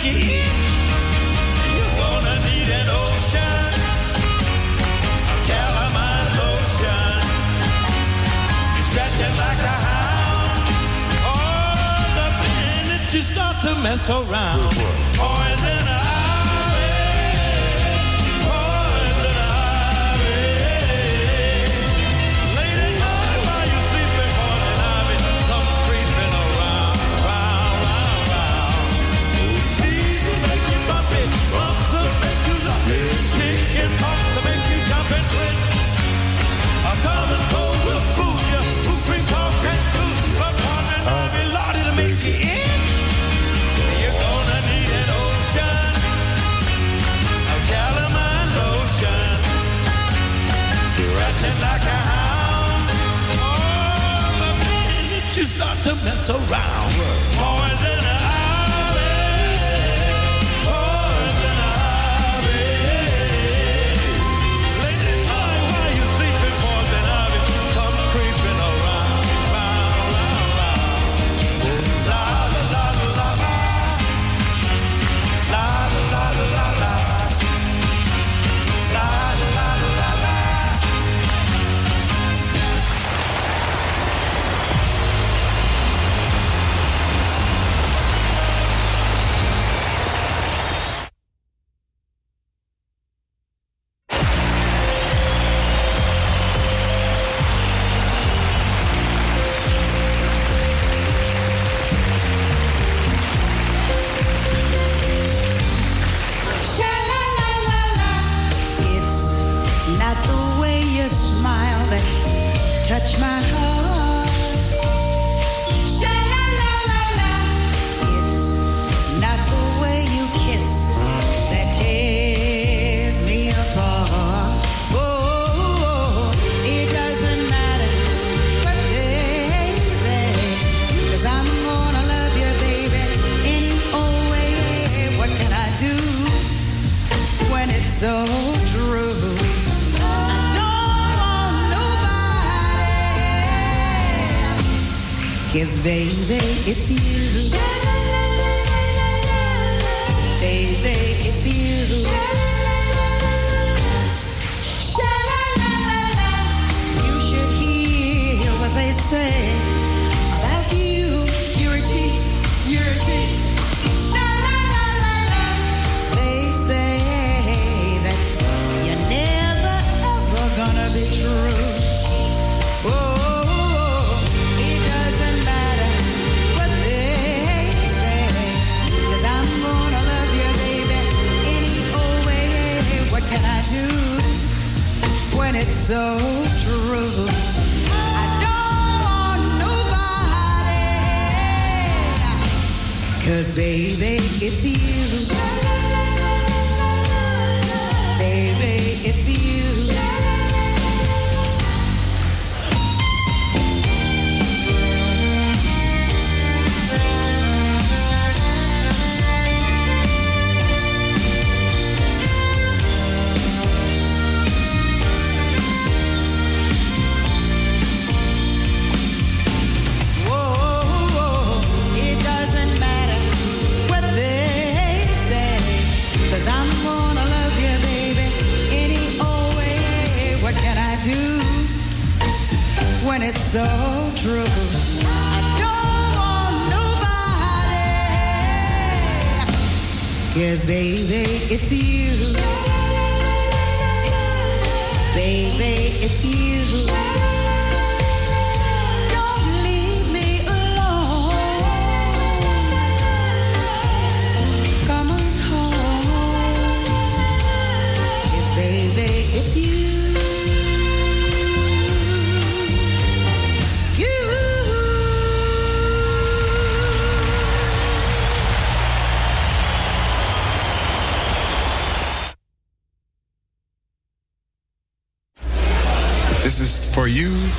You're gonna need an ocean. Lotion. You're scratching like a hound. Oh, the you start to mess around. Boy, start to mess around. so true. I don't want baby, it's you. Baby, it's you.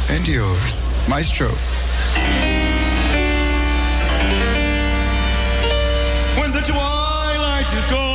and yours, Maestro. When the twilight is gone.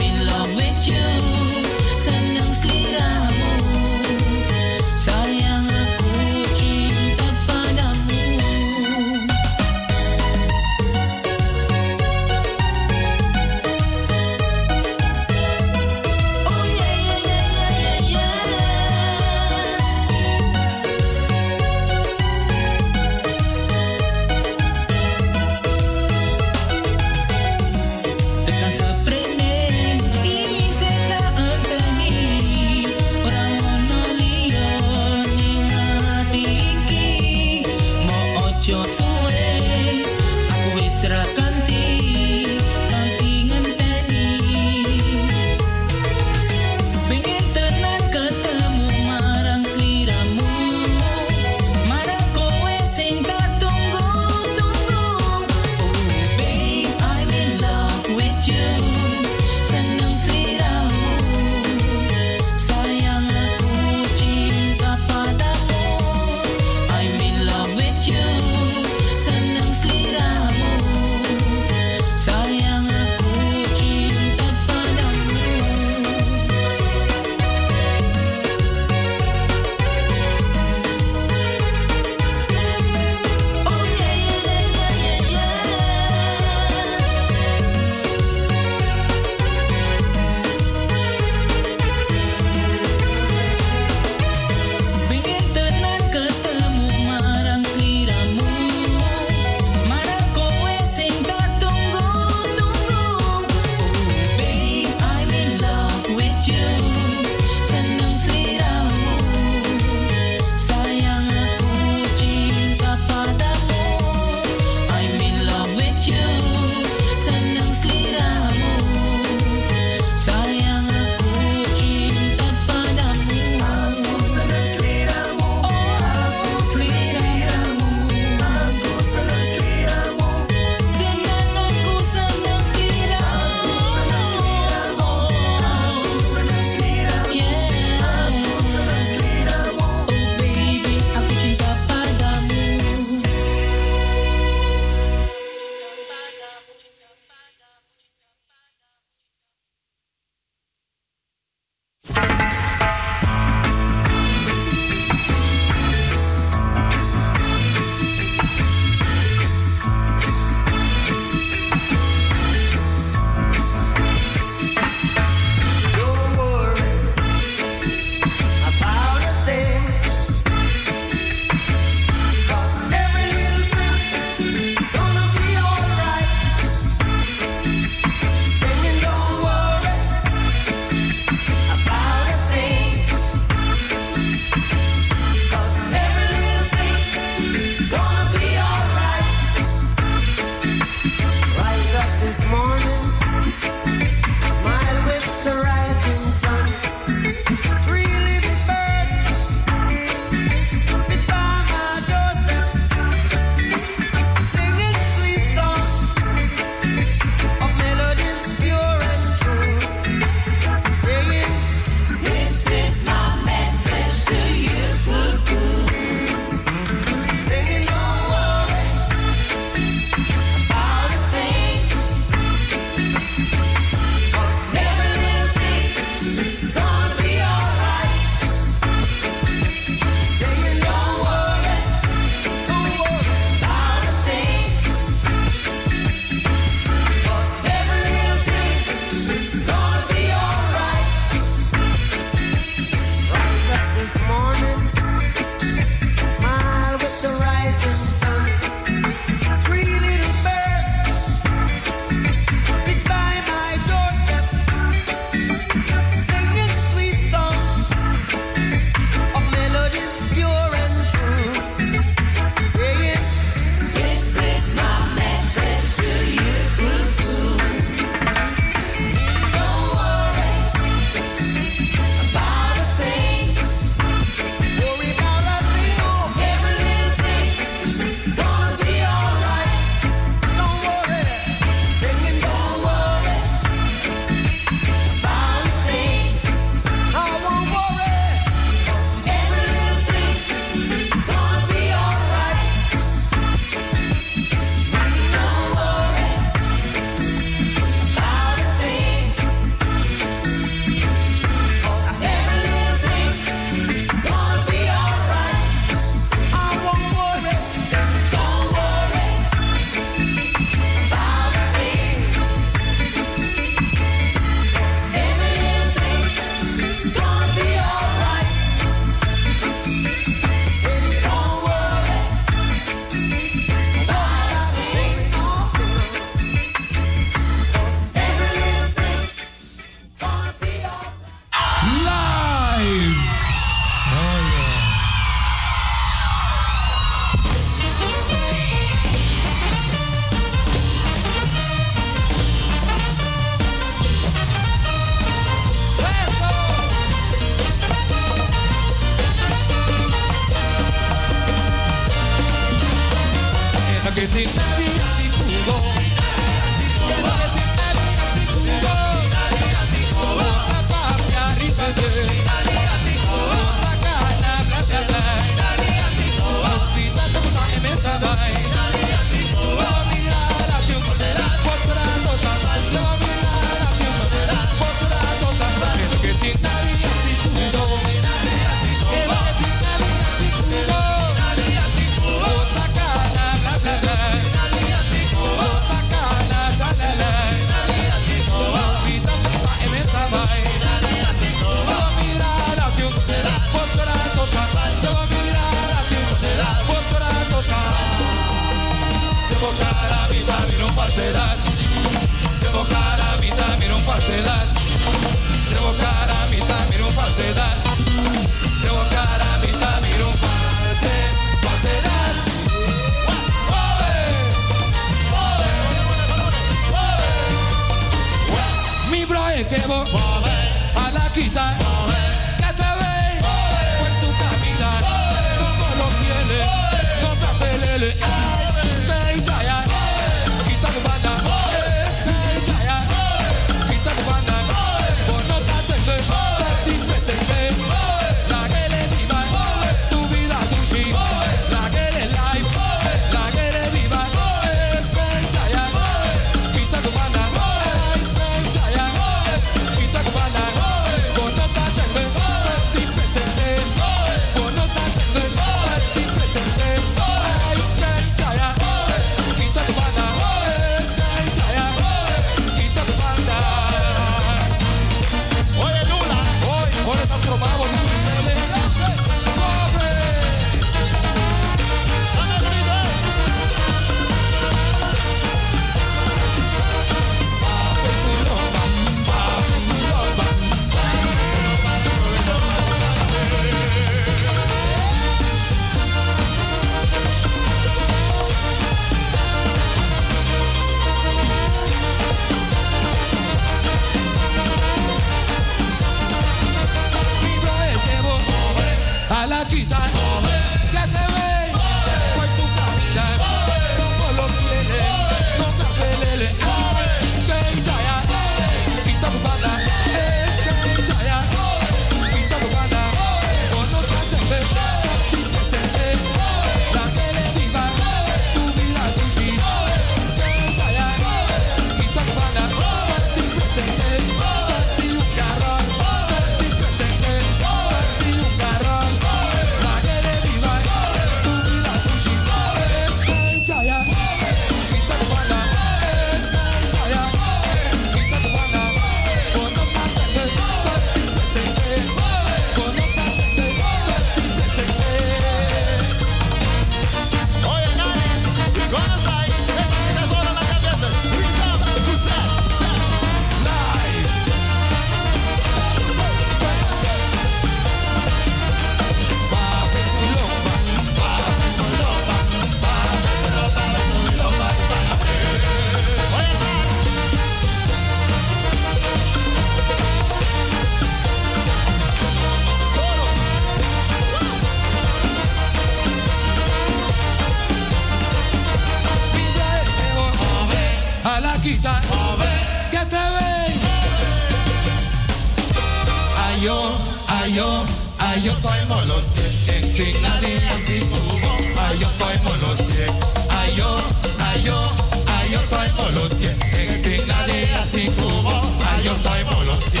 Yo estoy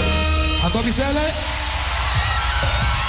molos a Vicele Oye,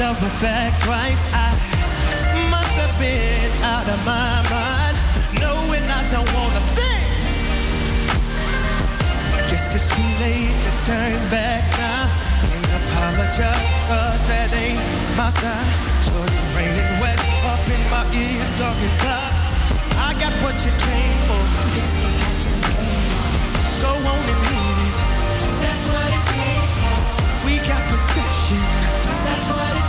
double back twice. I must have been out of my mind, knowing I don't wanna sing. Guess it's too late to turn back now. And apologize, cause that ain't my style. Jordan raining wet up in my ears, talking about I got what you came for. Go on and hit it. That's what it's made for. We got protection. That's what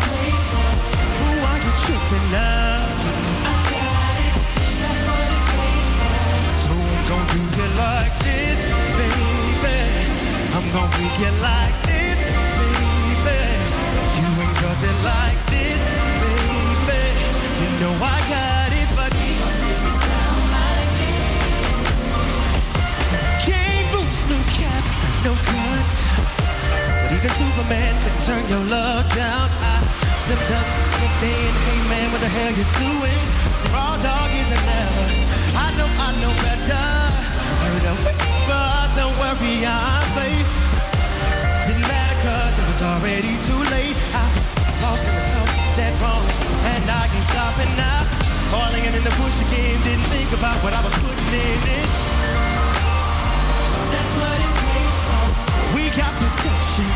no cap, no cut. But even Superman can turn your love down. I slipped up, slipped in. Hey man, what the hell you doing? Raw dog is never. I know, I know better. Heard a whisper, don't worry, I'm safe. Didn't matter cause it was already too late. I was lost in the something wrong, and I ain't stopping now. Falling in the bush again, didn't think about what I was putting in it. That's what it's made for. We got protection.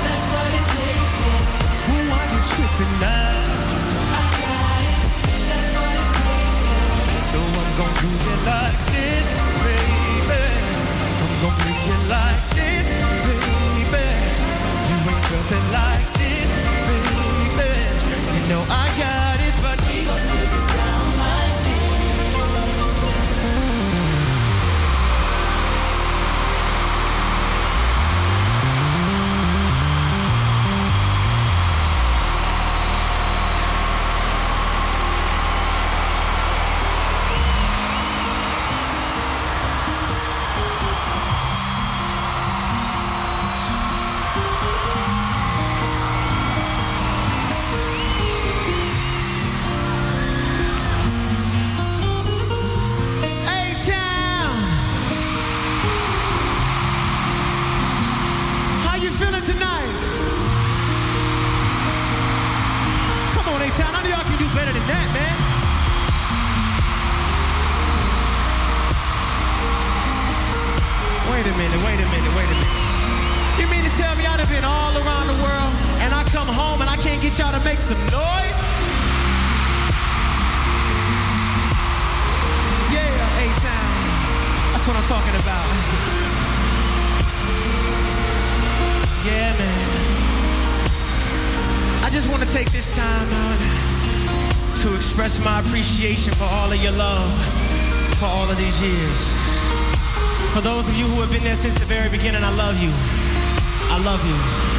That's what it's made for. Made for. So I'm gonna do it like this, baby. I'm gonna it like this, baby. You ain't nothing like this, baby. You know I got years. For those of you who have been there since the very beginning, I love you. I love you.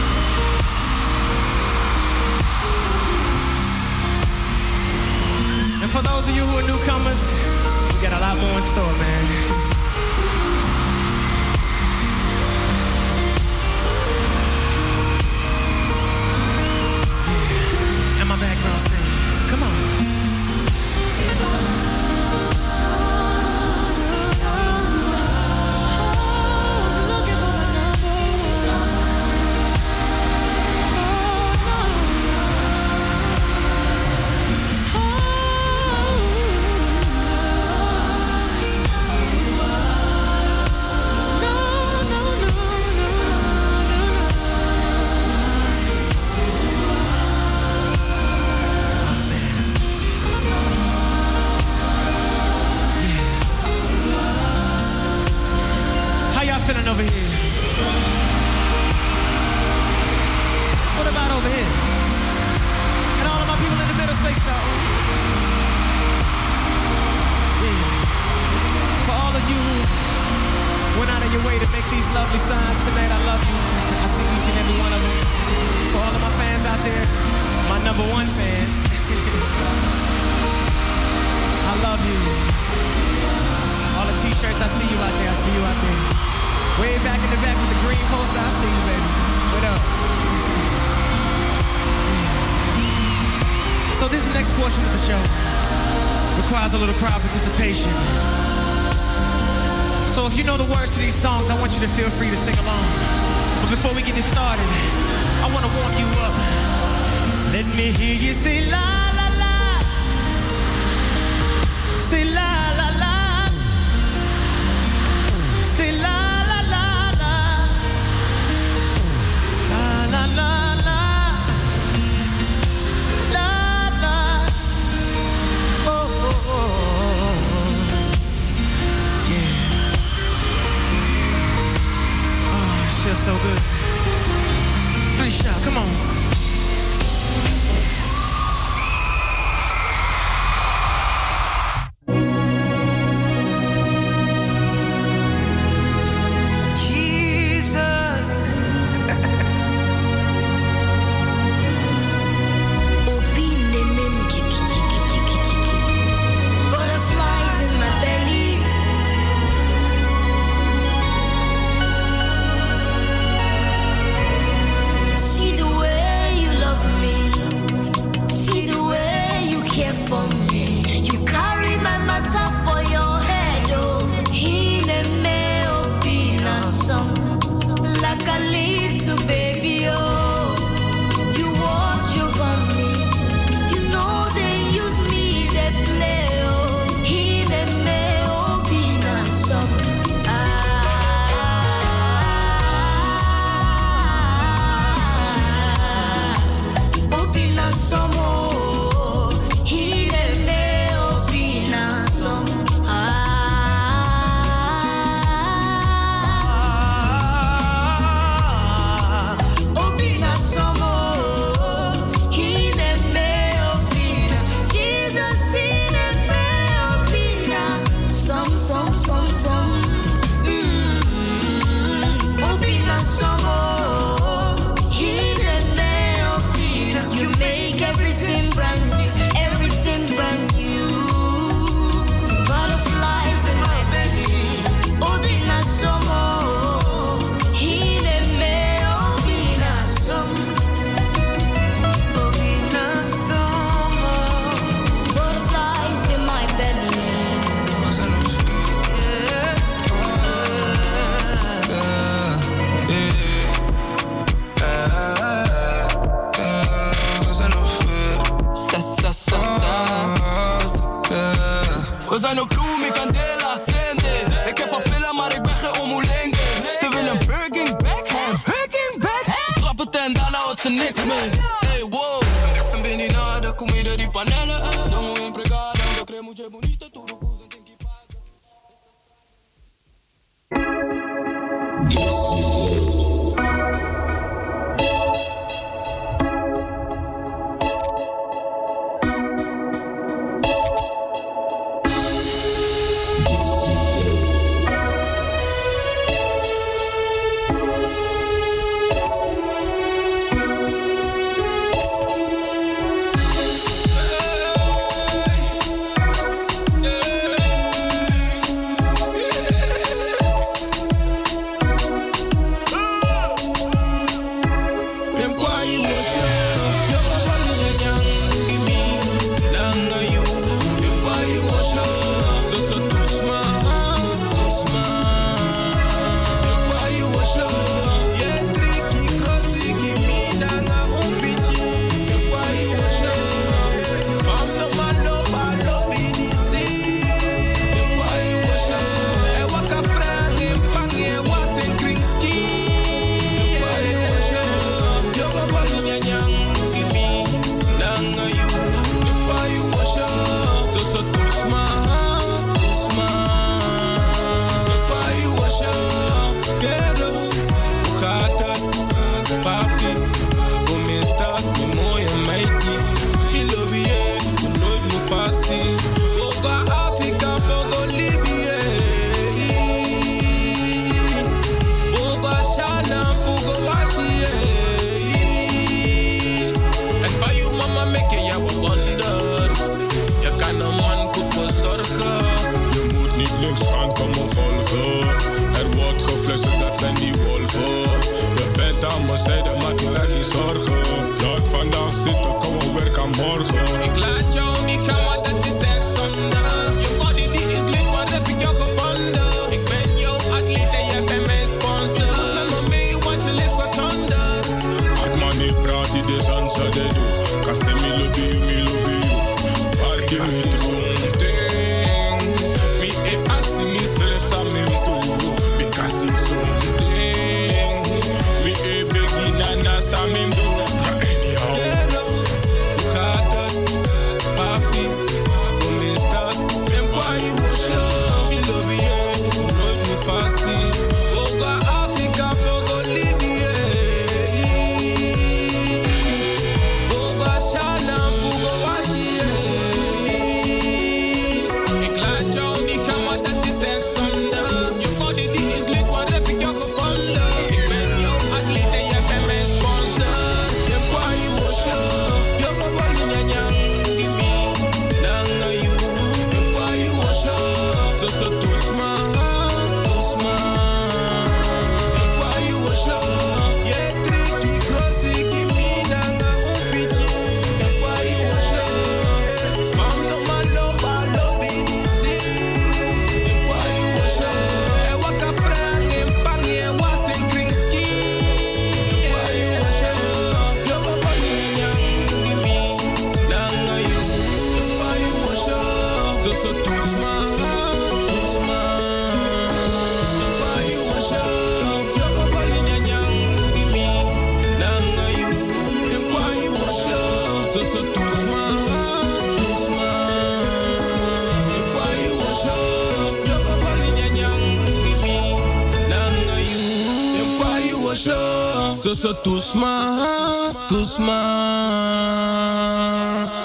We zijn ook Lumi, Candela, Sende. Ik heb papilla, maar ik ben geen omulenge. Ze willen Burger back, backhand, Birking back. Klap en daarna houdt ze niks meer. tussen Toesma. Toesma. Nobody was up. Yoko bali nyanyang gimi. Nanga you. Nobody was up. Tussen nyanyang you.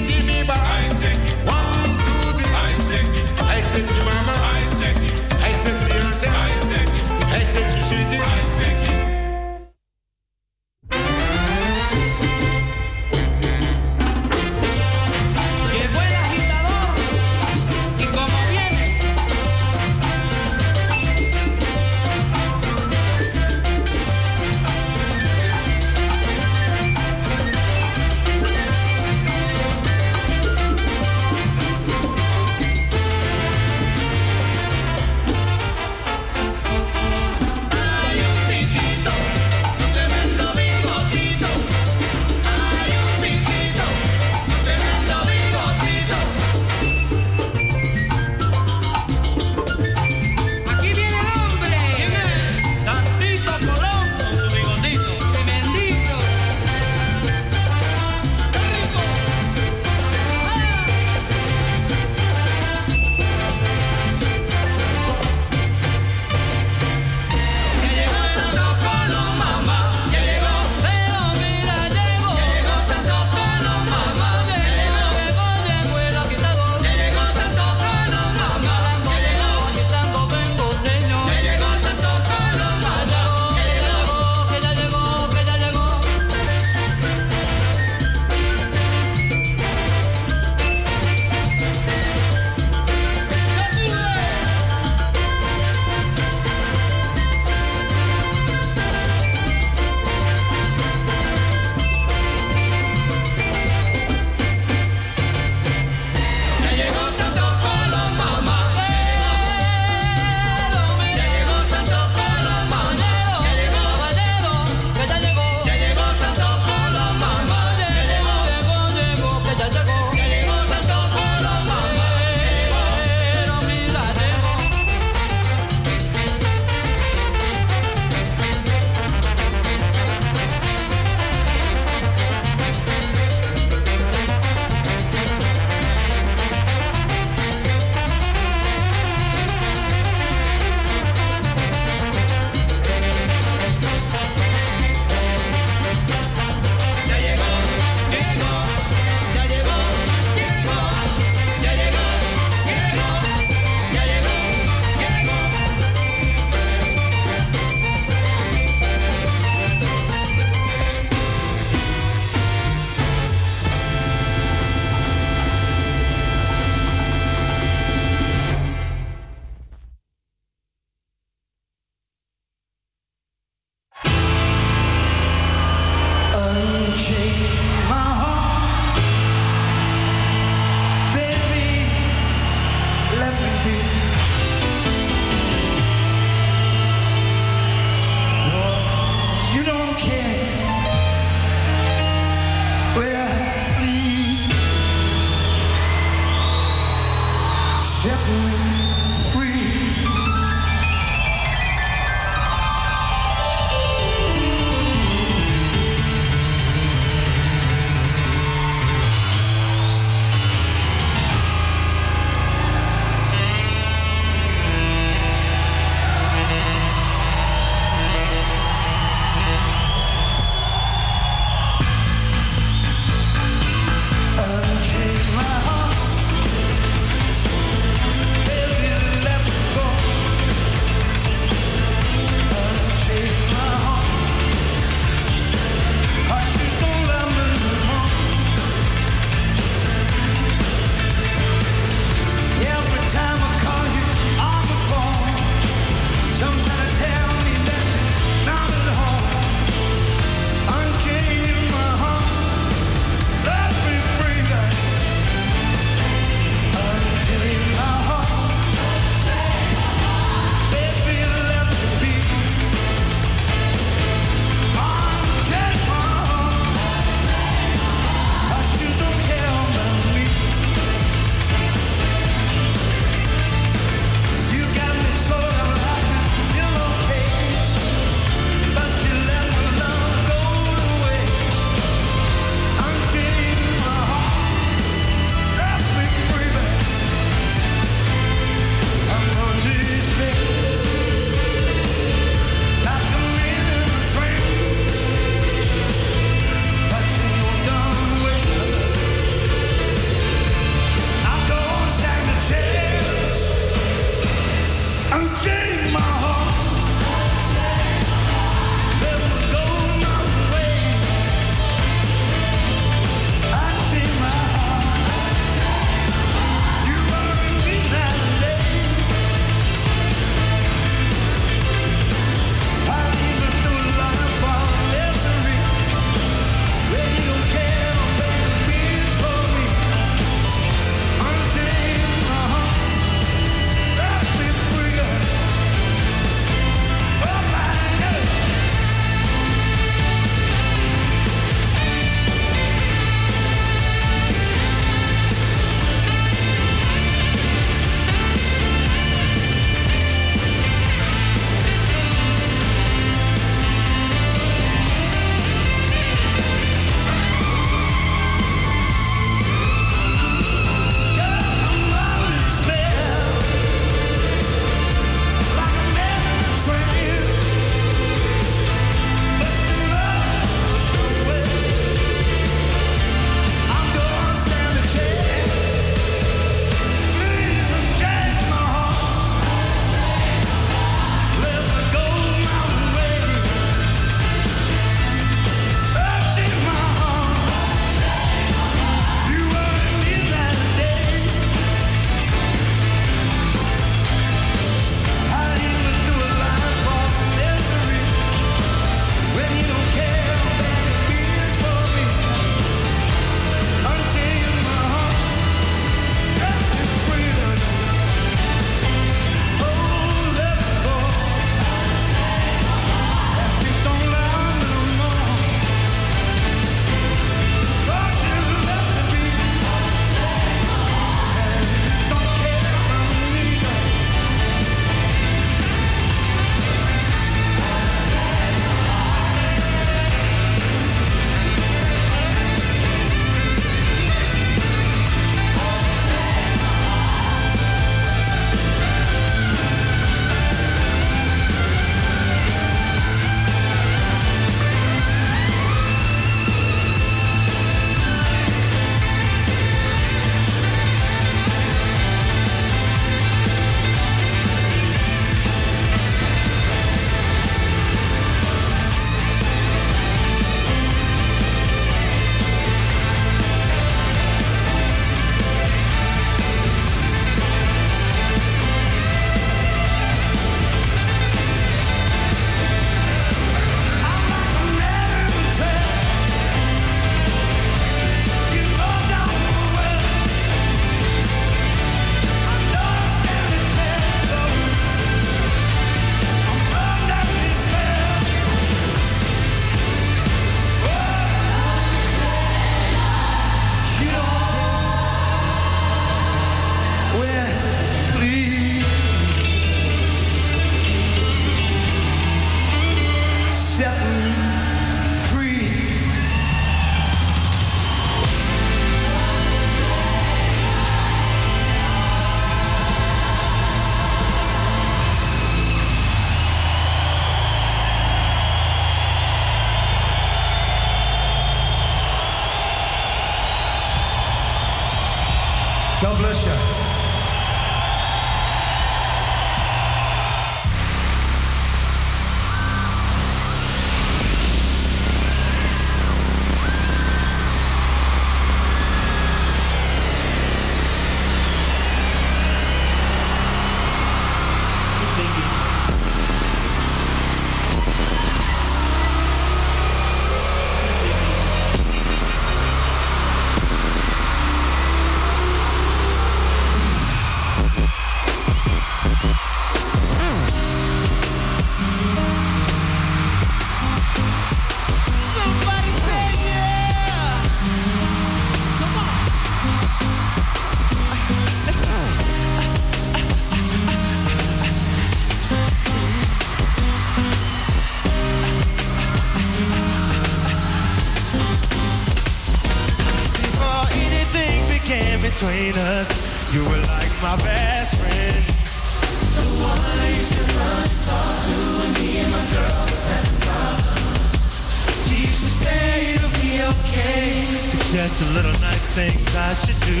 Just a little nice things I should do.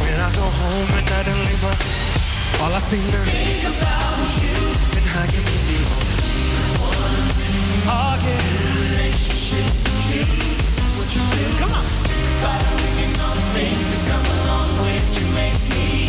When I go home at night don't leave all I seem to think about is you and how you can be feel. Oh yeah. Relationship choose what you feel. Come on. Things that come along with you make me.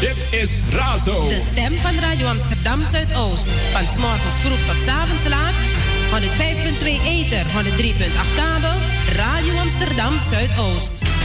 Dit is Razo. De stem van Radio Amsterdam Zuidoost. Van s morgens vroeg tot s avonds laat. 105.2 Eter, 103.8 kabel. Radio Amsterdam Zuidoost.